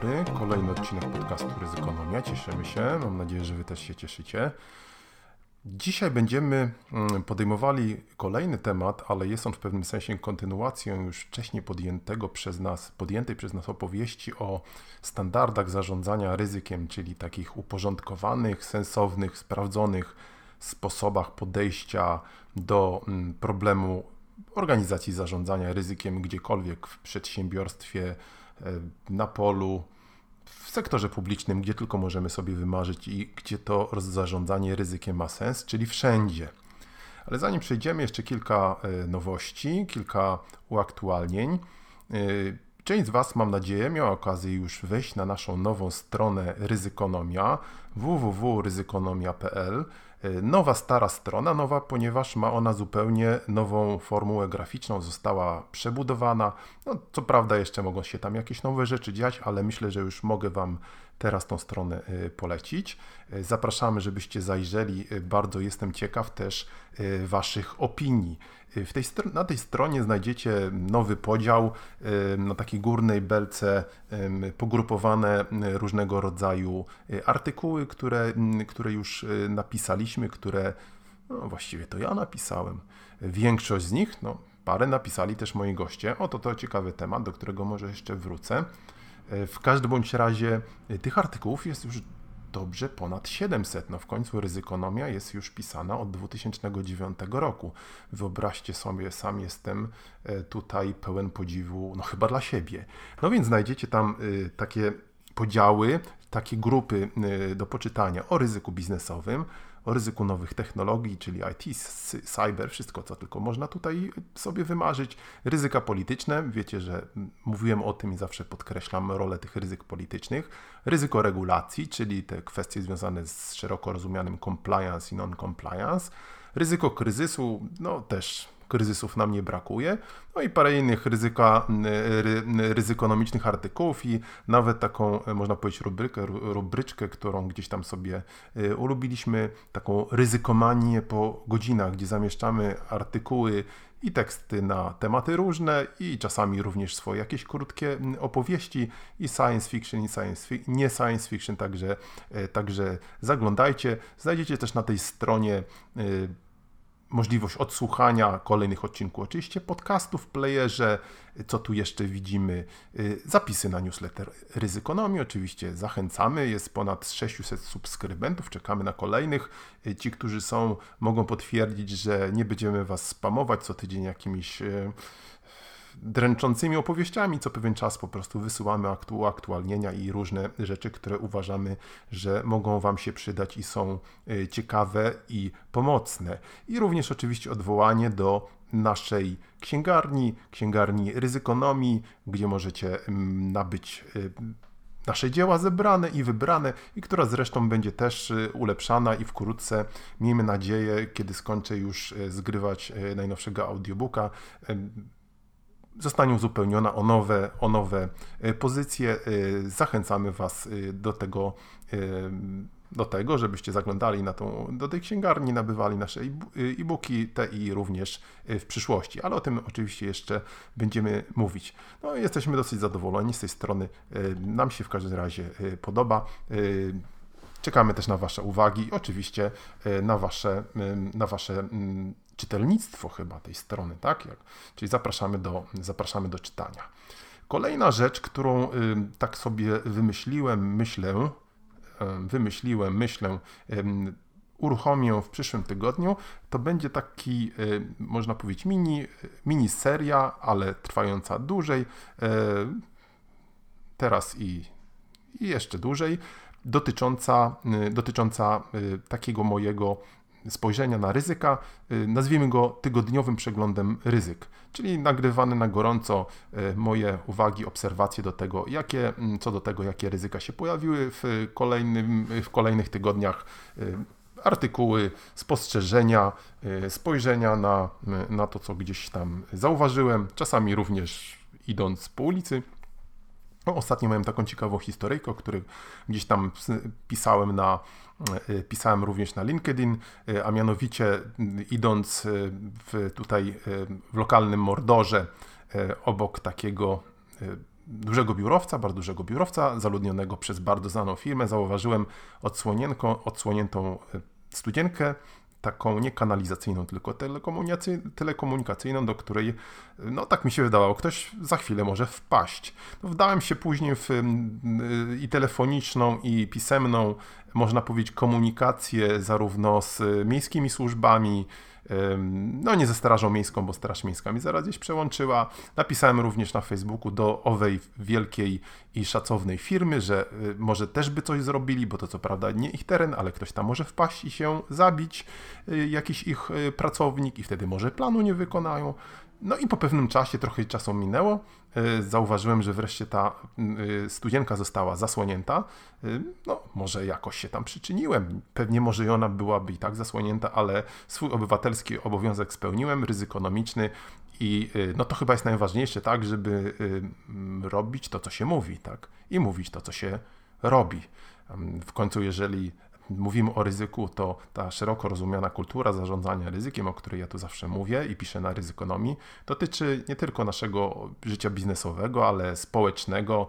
dobry. Kolejny odcinek podcastu Ryzykonomia. Cieszymy się. Mam nadzieję, że Wy też się cieszycie. Dzisiaj będziemy mm, podejmowali kolejny temat, ale jest on w pewnym sensie kontynuacją już wcześniej podjętego przez nas, podjętej przez nas opowieści o standardach zarządzania ryzykiem, czyli takich uporządkowanych, sensownych, sprawdzonych sposobach podejścia do mm, problemu organizacji zarządzania ryzykiem gdziekolwiek w przedsiębiorstwie, na polu, w sektorze publicznym, gdzie tylko możemy sobie wymarzyć i gdzie to zarządzanie ryzykiem ma sens, czyli wszędzie. Ale zanim przejdziemy, jeszcze kilka e, nowości, kilka uaktualnień. E, część z Was, mam nadzieję, miała okazję już wejść na naszą nową stronę Ryzykonomia www.ryzykonomia.pl E, nowa, stara strona, nowa, ponieważ ma ona zupełnie nową formułę graficzną, została przebudowana. No, co prawda, jeszcze mogą się tam jakieś nowe rzeczy dziać, ale myślę, że już mogę Wam teraz tą stronę e, polecić. E, zapraszamy, żebyście zajrzeli. Bardzo jestem ciekaw też Waszych opinii. W tej, na tej stronie znajdziecie nowy podział na takiej górnej belce pogrupowane różnego rodzaju artykuły, które, które już napisaliśmy, które no właściwie to ja napisałem. Większość z nich, no parę napisali też moi goście. Oto to ciekawy temat, do którego może jeszcze wrócę. W każdym bądź razie tych artykułów jest już dobrze ponad 700. No w końcu ryzykonomia jest już pisana od 2009 roku. Wyobraźcie sobie, sam jestem e, tutaj pełen podziwu, no chyba dla siebie. No więc znajdziecie tam e, takie podziały, takie grupy e, do poczytania o ryzyku biznesowym, o ryzyku nowych technologii, czyli IT, cyber, wszystko co tylko można tutaj sobie wymarzyć. Ryzyka polityczne, wiecie, że mówiłem o tym i zawsze podkreślam rolę tych ryzyk politycznych. Ryzyko regulacji, czyli te kwestie związane z szeroko rozumianym compliance i non-compliance. Ryzyko kryzysu, no też kryzysów nam nie brakuje. No i parę innych ryzyka, ry, ryzykonomicznych artykułów i nawet taką, e, można powiedzieć, rubrykę, rubryczkę, którą gdzieś tam sobie e, ulubiliśmy, taką ryzykomanię po godzinach, gdzie zamieszczamy artykuły i teksty na tematy różne i czasami również swoje jakieś krótkie opowieści i science fiction i science fi nie science fiction, także, e, także zaglądajcie. Znajdziecie też na tej stronie możliwość odsłuchania kolejnych odcinków, oczywiście podcastów w playerze, co tu jeszcze widzimy, y, zapisy na newsletter Ryzykonomii, oczywiście zachęcamy, jest ponad 600 subskrybentów, czekamy na kolejnych. Y, ci, którzy są, mogą potwierdzić, że nie będziemy Was spamować co tydzień jakimiś y, dręczącymi opowieściami. Co pewien czas po prostu wysyłamy aktualnienia i różne rzeczy, które uważamy, że mogą Wam się przydać i są e, ciekawe i pomocne. I również oczywiście odwołanie do naszej księgarni, księgarni ryzykonomii, gdzie możecie mm, nabyć e, nasze dzieła zebrane i wybrane, i która zresztą będzie też e, ulepszana i wkrótce, miejmy nadzieję, kiedy skończę już zgrywać najnowszego audiobooka, zostanie uzupełniona o nowe, o nowe e, pozycje. E, zachęcamy Was e, do tego, do tego, żebyście zaglądali na tą, do tej księgarni, nabywali nasze e-booki, te i również w przyszłości, ale o tym oczywiście jeszcze będziemy mówić. No, jesteśmy dosyć zadowoleni z tej strony, nam się w każdym razie podoba. Czekamy też na Wasze uwagi i oczywiście na Wasze, na wasze czytelnictwo chyba tej strony, tak? Czyli zapraszamy do, zapraszamy do czytania. Kolejna rzecz, którą tak sobie wymyśliłem, myślę, wymyśliłem, myślę, uruchomię w przyszłym tygodniu, to będzie taki, można powiedzieć, mini, mini seria, ale trwająca dłużej, teraz i, i jeszcze dłużej, dotycząca, dotycząca takiego mojego spojrzenia na ryzyka, nazwijmy go tygodniowym przeglądem ryzyk, czyli nagrywane na gorąco moje uwagi, obserwacje do tego, jakie, co do tego, jakie ryzyka się pojawiły w, kolejnym, w kolejnych tygodniach artykuły, spostrzeżenia, spojrzenia na, na to, co gdzieś tam zauważyłem, czasami również idąc po ulicy. No, ostatnio miałem taką ciekawą historyjkę, o której gdzieś tam pisałem na, pisałem również na LinkedIn, e, a mianowicie idąc e, w, tutaj w lokalnym Mordorze obok takiego dużego biurowca, bardzo dużego biurowca, zaludnionego przez bardzo znaną firmę, zauważyłem odsłoniętą studzienkę taką nie kanalizacyjną, tylko telekomunikacyjną, do której, no tak mi się wydawało, ktoś za chwilę może wpaść. No, wdałem się później w i telefoniczną, i pisemną, można powiedzieć, komunikację zarówno z miejskimi służbami, no nie ze Strażą Miejską, bo Straż Miejska mi zaraz gdzieś przełączyła. Napisałem również na Facebooku do owej wielkiej i szacownej firmy, że y, może też by coś zrobili, bo to co prawda nie ich teren, ale ktoś tam może wpaść i się zabić, y, jakiś ich y, pracownik i wtedy może planu nie wykonają. No i po pewnym czasie, trochę czasu minęło, e, zauważyłem, że wreszcie ta e, studzienka została zasłonięta. E, no, może jakoś się tam przyczyniłem. Pewnie może i ona byłaby i tak zasłonięta, ale swój obywatelski obowiązek spełniłem, ryzykonomiczny i no to chyba jest najważniejsze, tak, żeby robić to, co się mówi, tak, i mówić to, co się robi. W końcu, jeżeli mówimy o ryzyku, to ta szeroko rozumiana kultura zarządzania ryzykiem, o której ja tu zawsze mówię i piszę na ryzykonomii, dotyczy nie tylko naszego życia biznesowego, ale społecznego,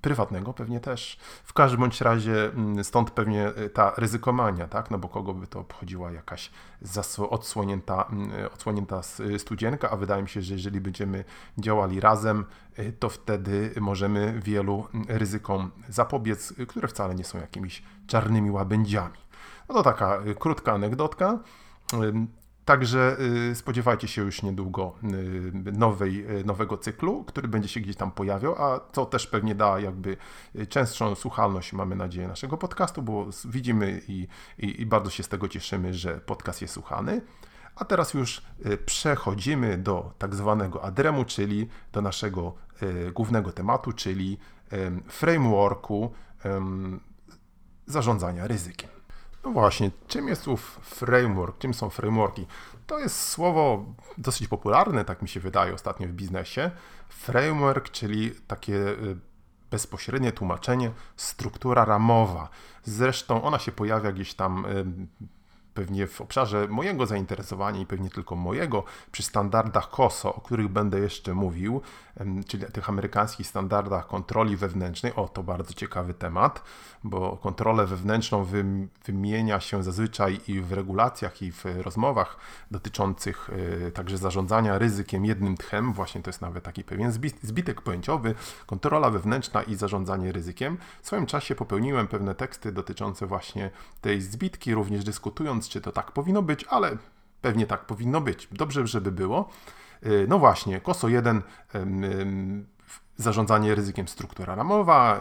prywatnego pewnie też. W każdym bądź razie mm, stąd pewnie e, ta ryzykomania, tak? No bo kogo by to obchodziła jakaś odsłonięta, mm, odsłonięta studzienka, a wydaje mi się, że jeżeli będziemy działali razem, e, to wtedy możemy wielu mm, ryzykom zapobiec, które wcale nie są jakimiś czarnymi łabędziami. No to taka y, krótka anegdotka. Także y, spodziewajcie się już niedługo y, nowej, nowego cyklu, który będzie się gdzieś tam pojawiał, a co też pewnie da jakby częstszą słuchalność, mamy nadzieję, naszego podcastu, bo widzimy i, i, i bardzo się z tego cieszymy, że podcast jest słuchany. A teraz już przechodzimy do tak zwanego adremu, czyli do naszego głównego tematu, czyli frameworku zarządzania ryzykiem. No właśnie, czym jest ów framework, czym są frameworki? To jest słowo dosyć popularne, tak mi się wydaje ostatnio w biznesie. Framework, czyli takie y, bezpośrednie tłumaczenie, struktura ramowa. Zresztą ona się pojawia gdzieś tam pewnie w obszarze mojego zainteresowania i pewnie tylko mojego, przy standardach COSO, o których będę jeszcze mówił, czyli tych amerykańskich standardach kontroli wewnętrznej. O, to bardzo ciekawy temat, bo kontrolę wewnętrzną wymienia się zazwyczaj i w regulacjach, i w rozmowach dotyczących e, także zarządzania ryzykiem jednym tchem. Właśnie to jest nawet taki pewien zbitek pojęciowy, kontrola wewnętrzna i zarządzanie ryzykiem. W swoim czasie popełniłem pewne teksty dotyczące właśnie tej zbitki, również dyskutując, czy to tak powinno być, ale pewnie tak powinno być. Dobrze, żeby było. Y, no właśnie, KOSO 1 zarządzanie ryzykiem struktura ramowa,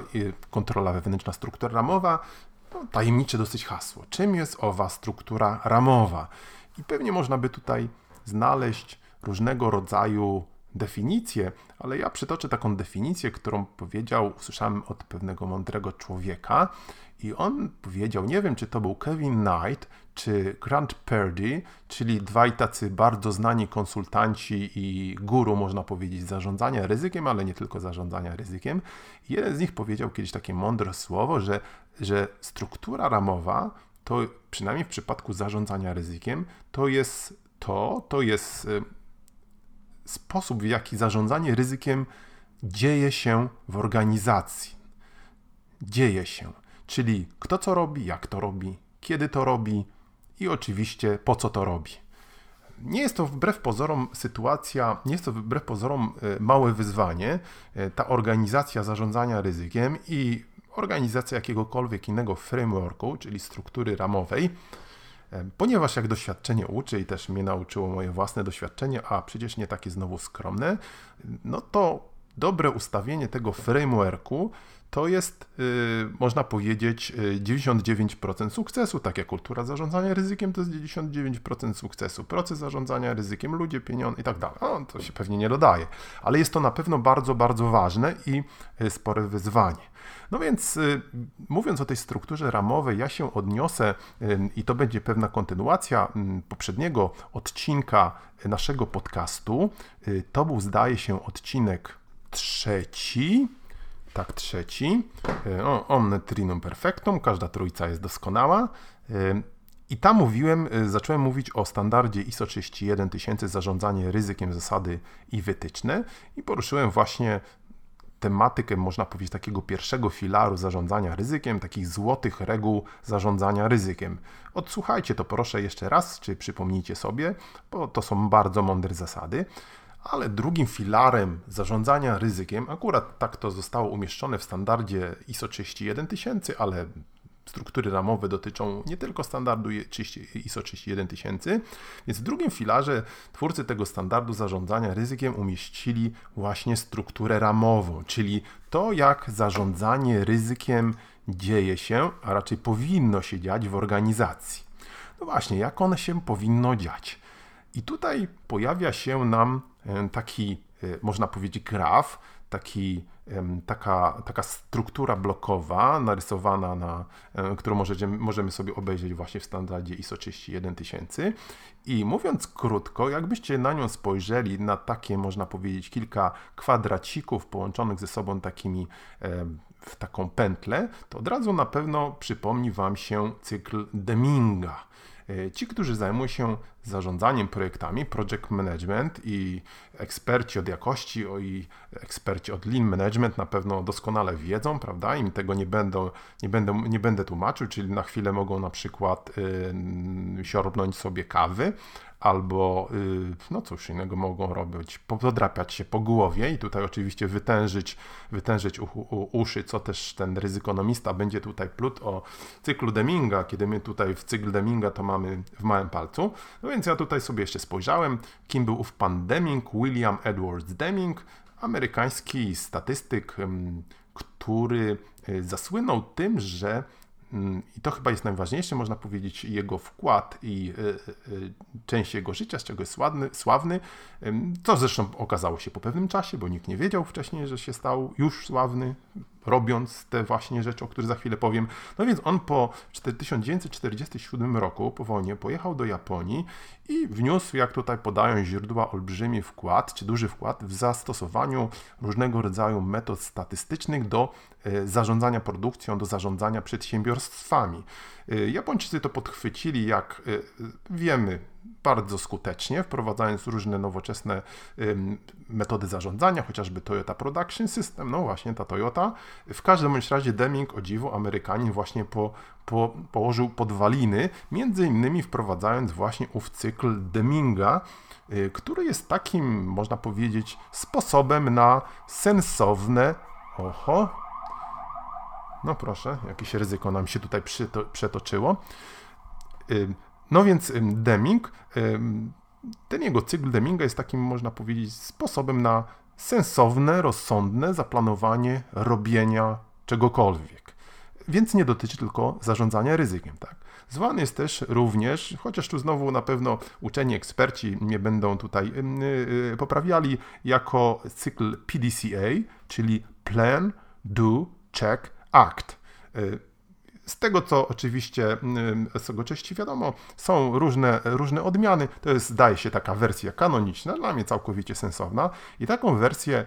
kontrola wewnętrzna struktura ramowa. No, tajemnicze dosyć hasło. Czym jest owa struktura ramowa? I pewnie można by tutaj znaleźć różnego rodzaju definicje, ale ja przytoczę taką definicję, którą powiedział, usłyszałem od pewnego mądrego człowieka, i on powiedział, nie wiem czy to był Kevin Knight czy Grant Purdy, czyli dwaj tacy bardzo znani konsultanci i guru, można powiedzieć, zarządzania ryzykiem, ale nie tylko zarządzania ryzykiem. jeden z nich powiedział kiedyś takie mądre słowo, że, że struktura ramowa to przynajmniej w przypadku zarządzania ryzykiem, to jest to, to jest y, sposób, w jaki zarządzanie ryzykiem dzieje się w organizacji. Dzieje się. Czyli kto co robi, jak to robi, kiedy to robi i oczywiście po co to robi. Nie jest to wbrew pozorom sytuacja, nie jest to wbrew pozorom e, małe wyzwanie. E, ta organizacja zarządzania ryzykiem i organizacja jakiegokolwiek innego frameworku, czyli struktury ramowej, e, ponieważ jak doświadczenie uczy i też mnie nauczyło moje własne doświadczenie, a przecież nie takie znowu skromne, no to dobre ustawienie tego frameworku to jest, y, można powiedzieć, 99% sukcesu. Tak jak kultura zarządzania ryzykiem to jest 99% sukcesu. Proces zarządzania ryzykiem, ludzie, pieniądze i tak dalej. No, to się pewnie nie dodaje, ale jest to na pewno bardzo, bardzo ważne i spore wyzwanie. No więc y, mówiąc o tej strukturze ramowej, ja się odniosę y, i to będzie pewna kontynuacja y, poprzedniego odcinka naszego podcastu. To był, zdaje się, odcinek trzeci. Tak, trzeci. O, omne trinum perfectum, każda trójca jest doskonała. I tam mówiłem, zacząłem mówić o standardzie ISO 31000 zarządzanie ryzykiem, zasady i wytyczne i poruszyłem właśnie tematykę, można powiedzieć, takiego pierwszego filaru zarządzania ryzykiem, takich złotych reguł zarządzania ryzykiem. Odsłuchajcie to proszę jeszcze raz, czy przypomnijcie sobie, bo to są bardzo mądre zasady. Ale drugim filarem zarządzania ryzykiem, akurat tak to zostało umieszczone w standardzie ISO 31000, ale struktury ramowe dotyczą nie tylko standardu ISO 31000, więc w drugim filarze twórcy tego standardu zarządzania ryzykiem umieścili właśnie strukturę ramową, czyli to, jak zarządzanie ryzykiem dzieje się, a raczej powinno się dziać w organizacji. No właśnie, jak one się powinno dziać. I tutaj pojawia się nam taki, e, można powiedzieć, graf, taki taka, taka struktura blokowa narysowana, na, którą możecie, możemy sobie obejrzeć właśnie w standardzie ISO 31000. I mówiąc krótko, jakbyście na nią spojrzeli, na takie można powiedzieć kilka kwadracików połączonych ze sobą takimi w taką pętlę, to od razu na pewno przypomni Wam się cykl Deminga. E, ci, którzy zajmują się zarządzaniem projektami, project management i eksperci od jakości i eksperci od lean management na pewno doskonale wiedzą, prawda? Im tego nie będą, nie będę, nie będę tłumaczył, czyli na chwilę mogą na przykład yy, siorbnąć sobie kawy, albo y, no cóż innego mogą robić, podrapiać się po głowie i tutaj oczywiście wytężyć, wytężyć u, u, uszy, co też ten ryzykonomista będzie tutaj plut o cyklu Deminga, kiedy my tutaj w cykl Deminga to mamy w małym palcu. No więc ja tutaj sobie jeszcze spojrzałem, kim był ów pan Deming, William Edwards Deming, amerykański statystyk, który y, zasłynął tym, że I to chyba jest najważniejsze, można powiedzieć, jego wkład i y, y, część jego życia, z czego jest sławny, sławny. To zresztą okazało się po pewnym czasie, bo nikt nie wiedział wcześniej, że się stał już sławny robiąc te właśnie rzeczy, o których za chwilę powiem. No więc on po 1947 roku, po wojnie, pojechał do Japonii i wniósł, jak tutaj podają źródła, olbrzymi wkład, czy duży wkład w zastosowaniu różnego rodzaju metod statystycznych do e, zarządzania produkcją, do zarządzania przedsiębiorstwami. E, Japończycy to podchwycili, jak e, wiemy, bardzo skutecznie, wprowadzając różne nowoczesne metody zarządzania, chociażby Toyota Production System, no właśnie ta Toyota. W każdym razie Deming, o dziwo, Amerykanin właśnie po, po, położył podwaliny, między innymi wprowadzając właśnie ów cykl Deminga, y, który jest takim, można powiedzieć, sposobem na sensowne, oho, no proszę, jakieś ryzyko nam się tutaj przetoczyło. No więc Deming, ten jego cykl Deminga jest takim, można powiedzieć, sposobem na sensowne, rozsądne zaplanowanie robienia czegokolwiek. Więc nie dotyczy tylko zarządzania ryzykiem, tak? Zwany jest też również, chociaż tu znowu na pewno uczeni eksperci mnie będą tutaj yy, poprawiali, jako cykl PDCA, czyli Plan, Do, Check, Act. Z tego, co oczywiście części wiadomo, są różne, różne odmiany. To jest, zdaje się, taka wersja kanoniczna, dla mnie całkowicie sensowna. I taką wersję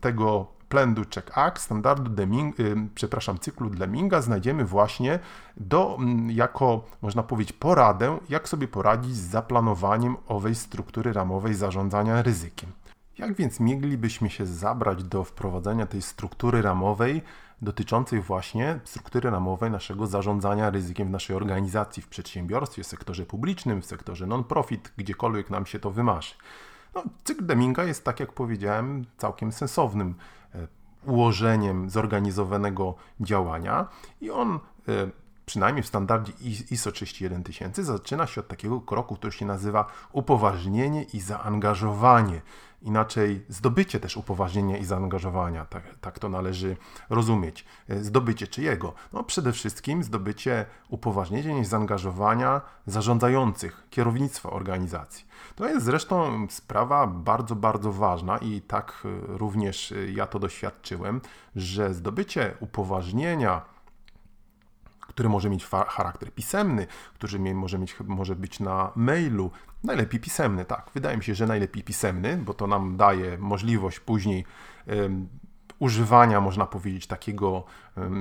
tego Plendu Check Act, standardu Deming, przepraszam, cyklu Deminga znajdziemy właśnie do, jako, można powiedzieć, poradę, jak sobie poradzić z zaplanowaniem owej struktury ramowej zarządzania ryzykiem. Jak więc mielibyśmy się zabrać do wprowadzenia tej struktury ramowej dotyczącej właśnie struktury ramowej naszego zarządzania ryzykiem w naszej organizacji, w przedsiębiorstwie, w sektorze publicznym, w sektorze non-profit, gdziekolwiek nam się to wymarzy. No, cykl Deminga jest, tak jak powiedziałem, całkiem sensownym e, ułożeniem zorganizowanego działania i on e, przynajmniej w standardzie ISO 31000, zaczyna się od takiego kroku, który się nazywa upoważnienie i zaangażowanie. Inaczej zdobycie też upoważnienia i zaangażowania, tak, tak to należy rozumieć. E, zdobycie czyjego? No przede wszystkim zdobycie upoważnienia i zaangażowania zarządzających, kierownictwa organizacji. To jest zresztą sprawa bardzo, bardzo ważna i tak e, również e, ja to doświadczyłem, że zdobycie upoważnienia który może mieć charakter pisemny, który może, mieć, może być na mailu. Najlepiej pisemny, tak. Wydaje mi się, że najlepiej pisemny, bo to nam daje możliwość później używania, można powiedzieć, takiego,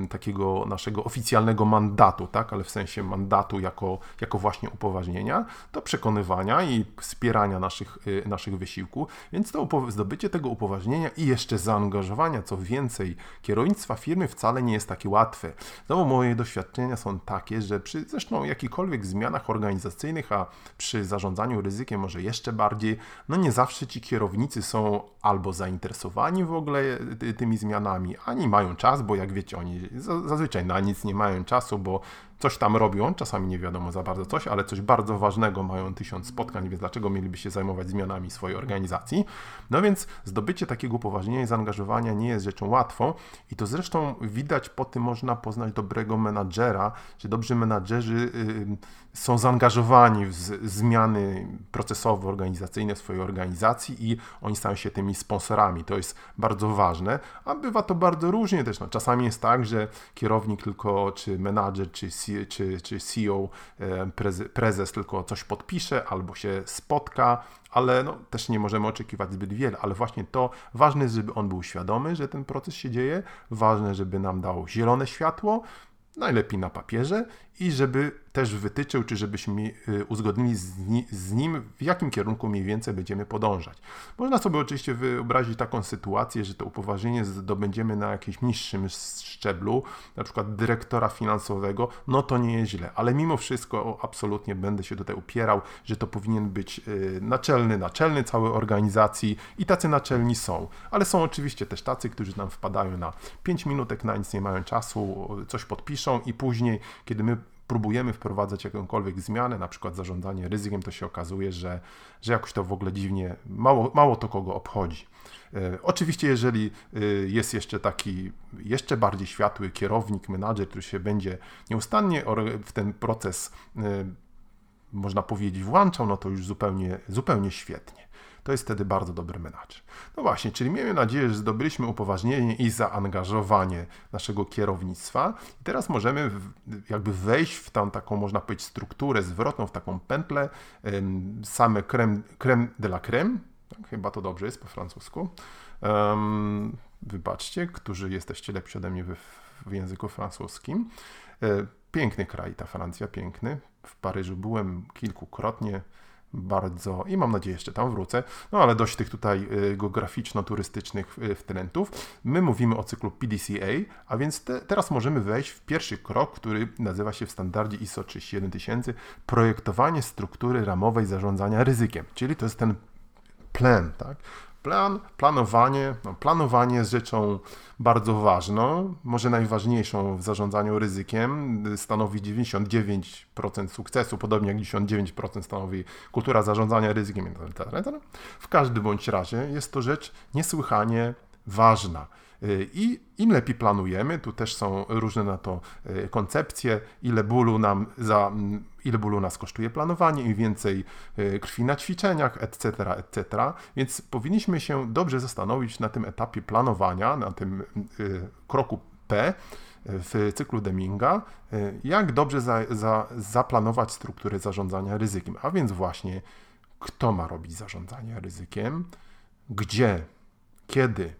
takiego naszego oficjalnego mandatu, tak, ale w sensie mandatu jako, jako właśnie upoważnienia do przekonywania i wspierania naszych, y, naszych wysiłków. Więc to zdobycie tego upoważnienia i jeszcze zaangażowania, co więcej, kierownictwa firmy wcale nie jest takie łatwe. Znowu moje doświadczenia są takie, że przy zresztą jakichkolwiek zmianach organizacyjnych, a przy zarządzaniu ryzykiem może jeszcze bardziej, no nie zawsze ci kierownicy są albo zainteresowani w ogóle y, zmianami, ani mają czas, bo jak wiecie, oni zazwyczaj na nic nie mają czasu, bo coś tam robią, czasami nie wiadomo za bardzo coś, ale coś bardzo ważnego mają tysiąc spotkań, więc dlaczego mieliby się zajmować zmianami swojej organizacji? No więc zdobycie takiego upoważnienia i zaangażowania nie jest rzeczą łatwą i to zresztą widać po tym można poznać dobrego menadżera, że dobrzy menadżerzy y, są zaangażowani w zmiany procesowe, organizacyjne swojej organizacji i oni stają się tymi sponsorami. To jest bardzo ważne, a bywa to bardzo różnie też. No, czasami jest tak, że kierownik tylko, czy menadżer, czy CEO czy, czy CEO, prezes tylko coś podpisze albo się spotka, ale no, też nie możemy oczekiwać zbyt wiele, ale właśnie to ważne jest, żeby on był świadomy, że ten proces się dzieje, ważne, żeby nam dał zielone światło, najlepiej na papierze i żeby też wytyczył, czy żebyśmy y, uzgodnili z nim, w jakim kierunku mniej więcej będziemy podążać. Można sobie oczywiście wyobrazić taką sytuację, że to upoważnienie zdobędziemy na jakimś niższym szczeblu, na przykład dyrektora finansowego, no to nie jest źle, ale mimo wszystko absolutnie będę się tutaj upierał, że to powinien być y, naczelny, naczelny całej organizacji i tacy naczelni są, ale są oczywiście też tacy, którzy nam wpadają na 5 minutek, na nic nie mają czasu, coś podpiszą i później, kiedy my próbujemy wprowadzać jakąkolwiek zmianę, na przykład zarządzanie ryzykiem, to się okazuje, że, że jakoś to w ogóle dziwnie, mało, mało to kogo obchodzi. E, oczywiście, jeżeli e, jest jeszcze taki jeszcze bardziej światły kierownik, menadżer, który się będzie nieustannie w ten proces, e, można powiedzieć, włączał, no to już zupełnie, zupełnie świetnie to jest wtedy bardzo dobry menadżer. No właśnie, czyli miejmy nadzieję, że zdobyliśmy upoważnienie i zaangażowanie naszego kierownictwa i teraz możemy jakby wejść w tą taką, można powiedzieć, strukturę zwrotną, w taką pętlę, same creme, creme de la creme, tak, chyba to dobrze jest po francusku. Um, wybaczcie, którzy jesteście lepsi ode mnie w, w języku francuskim. E, piękny kraj ta Francja, piękny. W Paryżu byłem kilkukrotnie bardzo i mam nadzieję jeszcze tam wrócę. No ale dość tych tutaj y, geograficzno-turystycznych y, wtrętów. My mówimy o cyklu PDCA, a więc te, teraz możemy wejść w pierwszy krok, który nazywa się w standardzie ISO 37000 projektowanie struktury ramowej zarządzania ryzykiem, czyli to jest ten plan, tak? Plan, planowanie, no, planowanie jest rzeczą bardzo ważną, może najważniejszą w zarządzaniu ryzykiem, stanowi 99% sukcesu, podobnie jak 99% stanowi kultura zarządzania ryzykiem. W każdym bądź razie jest to rzecz niesłychanie ważna. I im lepiej planujemy, tu też są różne na to e, koncepcje, ile bólu nam za, ile bólu nas kosztuje planowanie, im więcej e, krwi na ćwiczeniach, etc., etc. Więc powinniśmy się dobrze zastanowić na tym etapie planowania, na tym kroku P, w cyklu Deminga, jak dobrze za, za, zaplanować strukturę zarządzania ryzykiem. A więc właśnie, kto ma robić zarządzanie ryzykiem, gdzie, kiedy,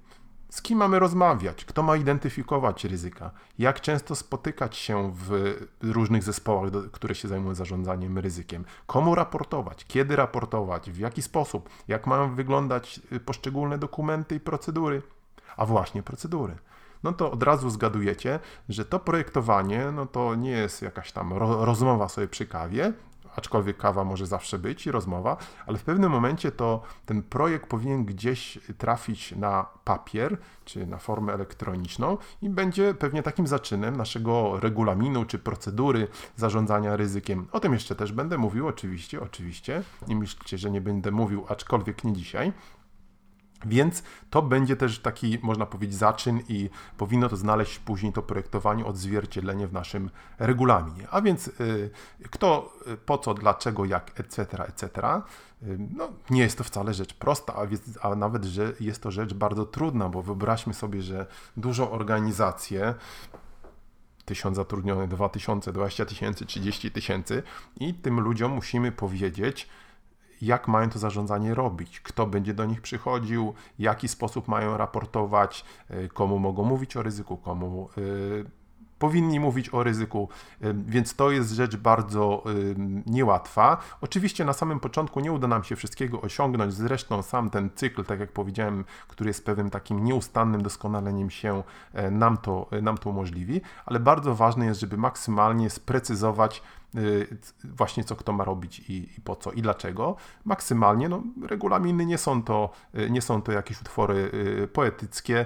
z kim mamy rozmawiać? Kto ma identyfikować ryzyka? Jak często spotykać się w różnych zespołach, które się zajmują zarządzaniem ryzykiem? Komu raportować? Kiedy raportować? W jaki sposób? Jak mają wyglądać y, poszczególne dokumenty i procedury? A właśnie procedury. No to od razu zgadujecie, że to projektowanie no to nie jest jakaś tam rozmowa sobie przy kawie, aczkolwiek kawa może zawsze być i rozmowa, ale w pewnym momencie to ten projekt powinien gdzieś trafić na papier, czy na formę elektroniczną i będzie pewnie takim zaczynem naszego regulaminu, czy procedury zarządzania ryzykiem. O tym jeszcze też będę mówił, oczywiście, oczywiście. Nie myślcie, że nie będę mówił, aczkolwiek nie dzisiaj. Więc to będzie też taki, można powiedzieć, zaczyn i powinno to znaleźć później to projektowanie, odzwierciedlenie w naszym regulaminie. A więc y, kto, y, po co, dlaczego, jak, etc., etc. Y, no, nie jest to wcale rzecz prosta, a, więc, a nawet, że jest to rzecz bardzo trudna, bo wyobraźmy sobie, że dużą organizację, tysiąc zatrudnionych, 2000, 20 tysięcy, 30 tysięcy i tym ludziom musimy powiedzieć, jak mają to zarządzanie robić, kto będzie do nich przychodził, jaki sposób mają raportować, y, komu mogą mówić o ryzyku, komu y, powinni mówić o ryzyku, y, więc to jest rzecz bardzo niełatwa. Oczywiście na samym początku nie uda nam się wszystkiego osiągnąć, zresztą sam ten cykl, tak jak powiedziałem, który jest pewnym takim nieustannym doskonaleniem się, nam to, nam to umożliwi, ale bardzo ważne jest, żeby maksymalnie sprecyzować, właśnie co kto ma robić i, i, po co i dlaczego. Maksymalnie, no, regulaminy nie są to, y, nie są to jakieś utwory y, poetyckie,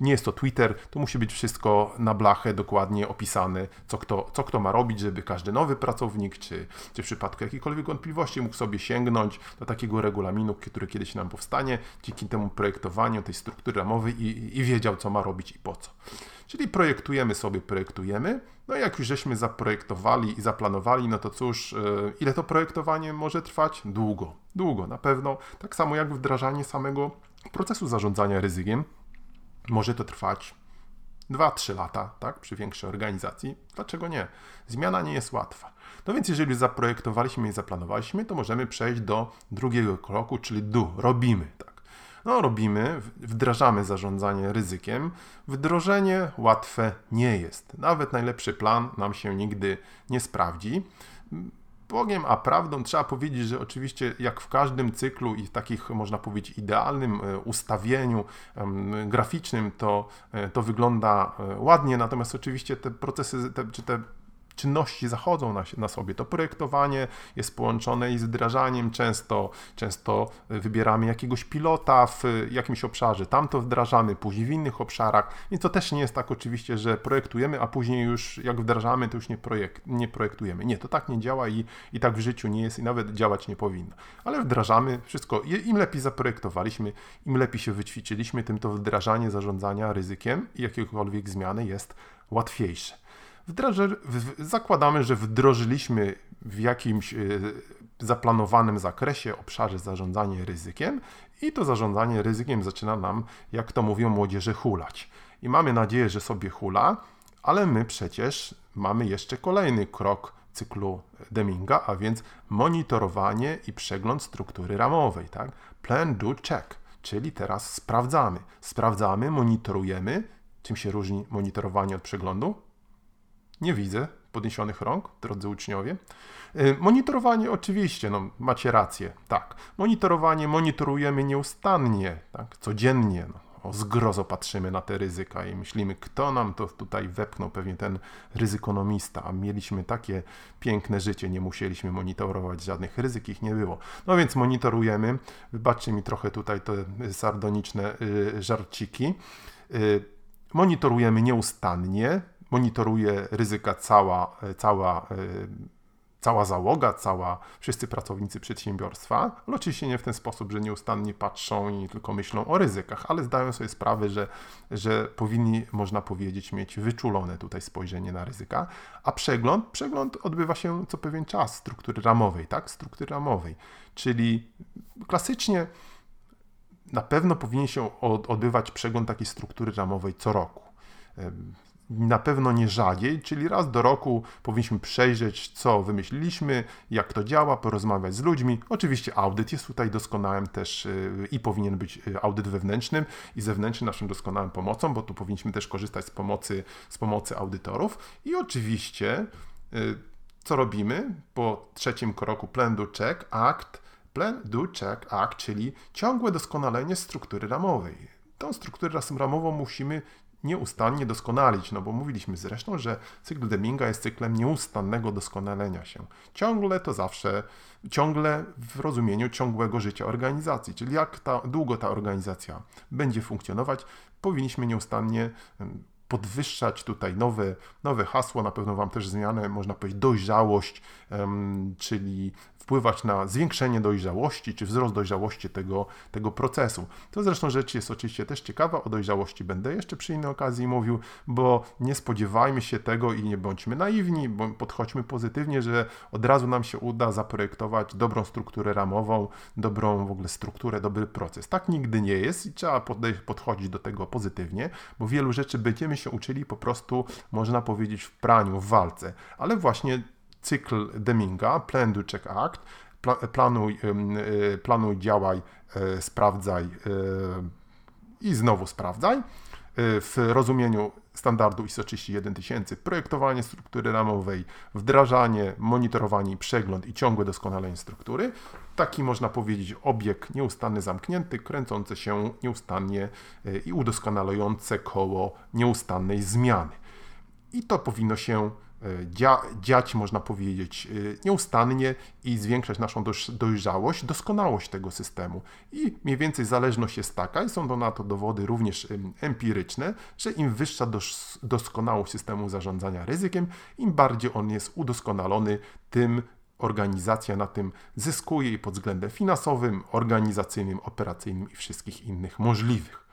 nie jest to Twitter, tu musi być wszystko na blachę dokładnie opisane, co kto, co kto ma robić, żeby każdy nowy pracownik, czy, czy w przypadku jakiejkolwiek wątpliwości mógł sobie sięgnąć do takiego regulaminu, który kiedyś nam powstanie, dzięki temu projektowaniu tej struktury ramowej i, i wiedział, co ma robić i po co. Czyli projektujemy sobie, projektujemy. No i jak już żeśmy zaprojektowali i zaplanowali, no to cóż, e, ile to projektowanie może trwać? Długo, długo na pewno. Tak samo jak wdrażanie samego procesu zarządzania ryzykiem. Może to trwać 2-3 lata, tak, przy większej organizacji. Dlaczego nie? Zmiana nie jest łatwa. No więc jeżeli zaprojektowaliśmy i zaplanowaliśmy, to możemy przejść do drugiego kroku, czyli do, robimy, tak. No, robimy, wdrażamy zarządzanie ryzykiem. Wdrożenie łatwe nie jest. Nawet najlepszy plan nam się nigdy nie sprawdzi. Bogiem, a prawdą trzeba powiedzieć, że oczywiście jak w każdym cyklu i w takich, można powiedzieć, idealnym e, ustawieniu graficznym, to, e, to wygląda e, ładnie, natomiast oczywiście te procesy, te, czy te czynności zachodzą na, na sobie. To projektowanie jest połączone i z wdrażaniem. Często, często wybieramy jakiegoś pilota w jakimś obszarze, tam to wdrażamy, później w innych obszarach. I to też nie jest tak oczywiście, że projektujemy, a później już jak wdrażamy, to już nie, projekt, nie projektujemy. Nie, to tak nie działa i, i tak w życiu nie jest i nawet działać nie powinno. Ale wdrażamy wszystko. Im lepiej zaprojektowaliśmy, im lepiej się wyćwiczyliśmy, tym to wdrażanie zarządzania ryzykiem i jakiekolwiek zmiany jest łatwiejsze. Zakładamy, że wdrożyliśmy w jakimś e, zaplanowanym zakresie, obszarze zarządzanie ryzykiem i to zarządzanie ryzykiem zaczyna nam, jak to mówią młodzieży, hulać. I mamy nadzieję, że sobie hula, ale my przecież mamy jeszcze kolejny krok cyklu Deminga, a więc monitorowanie i przegląd struktury ramowej. Tak? Plan, do, check, czyli teraz sprawdzamy. Sprawdzamy, monitorujemy. Czym się różni monitorowanie od przeglądu? Nie widzę podniesionych rąk, drodzy uczniowie. Y, monitorowanie oczywiście, no macie rację, tak. Monitorowanie monitorujemy nieustannie, tak, codziennie. No. O zgrozo patrzymy na te ryzyka i myślimy, kto nam to tutaj wepchnął, pewnie ten ryzykonomista, a mieliśmy takie piękne życie, nie musieliśmy monitorować żadnych ryzyk, ich nie było. No więc monitorujemy, wybaczcie mi trochę tutaj te sardoniczne y, żarciki, y, monitorujemy nieustannie, monitoruje ryzyka cała, cała, e, cała załoga, cała, wszyscy pracownicy przedsiębiorstwa, oczywiście nie w ten sposób, że nieustannie patrzą i tylko myślą o ryzykach, ale zdają sobie sprawę, że, że powinni, można powiedzieć, mieć wyczulone tutaj spojrzenie na ryzyka, a przegląd, przegląd odbywa się co pewien czas struktury ramowej, tak, struktury ramowej, czyli klasycznie na pewno powinien się odbywać przegląd takiej struktury ramowej co roku na pewno nie rzadziej, czyli raz do roku powinniśmy przejrzeć, co wymyśliliśmy, jak to działa, porozmawiać z ludźmi. Oczywiście audyt jest tutaj doskonałym też y, i powinien być y, audyt wewnętrznym i zewnętrznym naszym doskonałym pomocą, bo tu powinniśmy też korzystać z pomocy, z pomocy audytorów. I oczywiście, y, co robimy po trzecim kroku Plan, Do, Check, Act, Plan, Do, Check, Act, czyli ciągłe doskonalenie struktury ramowej. Tą strukturę ramową musimy nieustannie doskonalić, no bo mówiliśmy zresztą, że cykl Deminga jest cyklem nieustannego doskonalenia się. Ciągle to zawsze, ciągle w rozumieniu ciągłego życia organizacji, czyli jak ta, długo ta organizacja będzie funkcjonować, powinniśmy nieustannie podwyższać tutaj nowe, nowe hasło, na pewno Wam też zmianę, można powiedzieć, dojrzałość, czyli wpływać na zwiększenie dojrzałości czy wzrost dojrzałości tego, tego procesu. To zresztą rzecz jest oczywiście też ciekawa, o dojrzałości będę jeszcze przy innej okazji mówił, bo nie spodziewajmy się tego i nie bądźmy naiwni, bo podchodźmy pozytywnie, że od razu nam się uda zaprojektować dobrą strukturę ramową, dobrą w ogóle strukturę, dobry proces. Tak nigdy nie jest i trzeba podchodzić do tego pozytywnie, bo wielu rzeczy będziemy się uczyli po prostu, można powiedzieć, w praniu, w walce, ale właśnie cykl Deminga, Plan, Do, Check, Act, planuj, e, planuj działaj, e, sprawdzaj e, i znowu sprawdzaj. W rozumieniu standardu ISO 31000 projektowanie struktury ramowej, wdrażanie, monitorowanie, przegląd i ciągłe doskonalenie struktury. Taki można powiedzieć obieg nieustanny zamknięty, kręcący się nieustannie i udoskonalające koło nieustannej zmiany. I to powinno się dzia, dziać, można powiedzieć, e, nieustannie i zwiększać naszą dojrzałość, doskonałość tego systemu. I mniej więcej zależność jest taka, i są to na to dowody również empiryczne, że im wyższa doskonałość systemu zarządzania ryzykiem, im bardziej on jest udoskonalony, tym organizacja na tym zyskuje i pod względem finansowym, organizacyjnym, operacyjnym i wszystkich innych możliwych.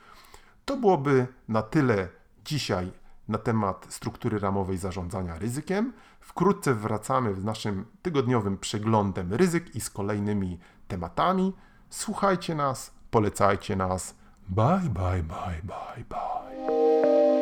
To byłoby na tyle dzisiaj na temat struktury ramowej zarządzania ryzykiem. Wkrótce wracamy z naszym tygodniowym przeglądem ryzyk i z kolejnymi tematami. Słuchajcie nas, polecajcie nas. Bye, bye, bye, bye, bye.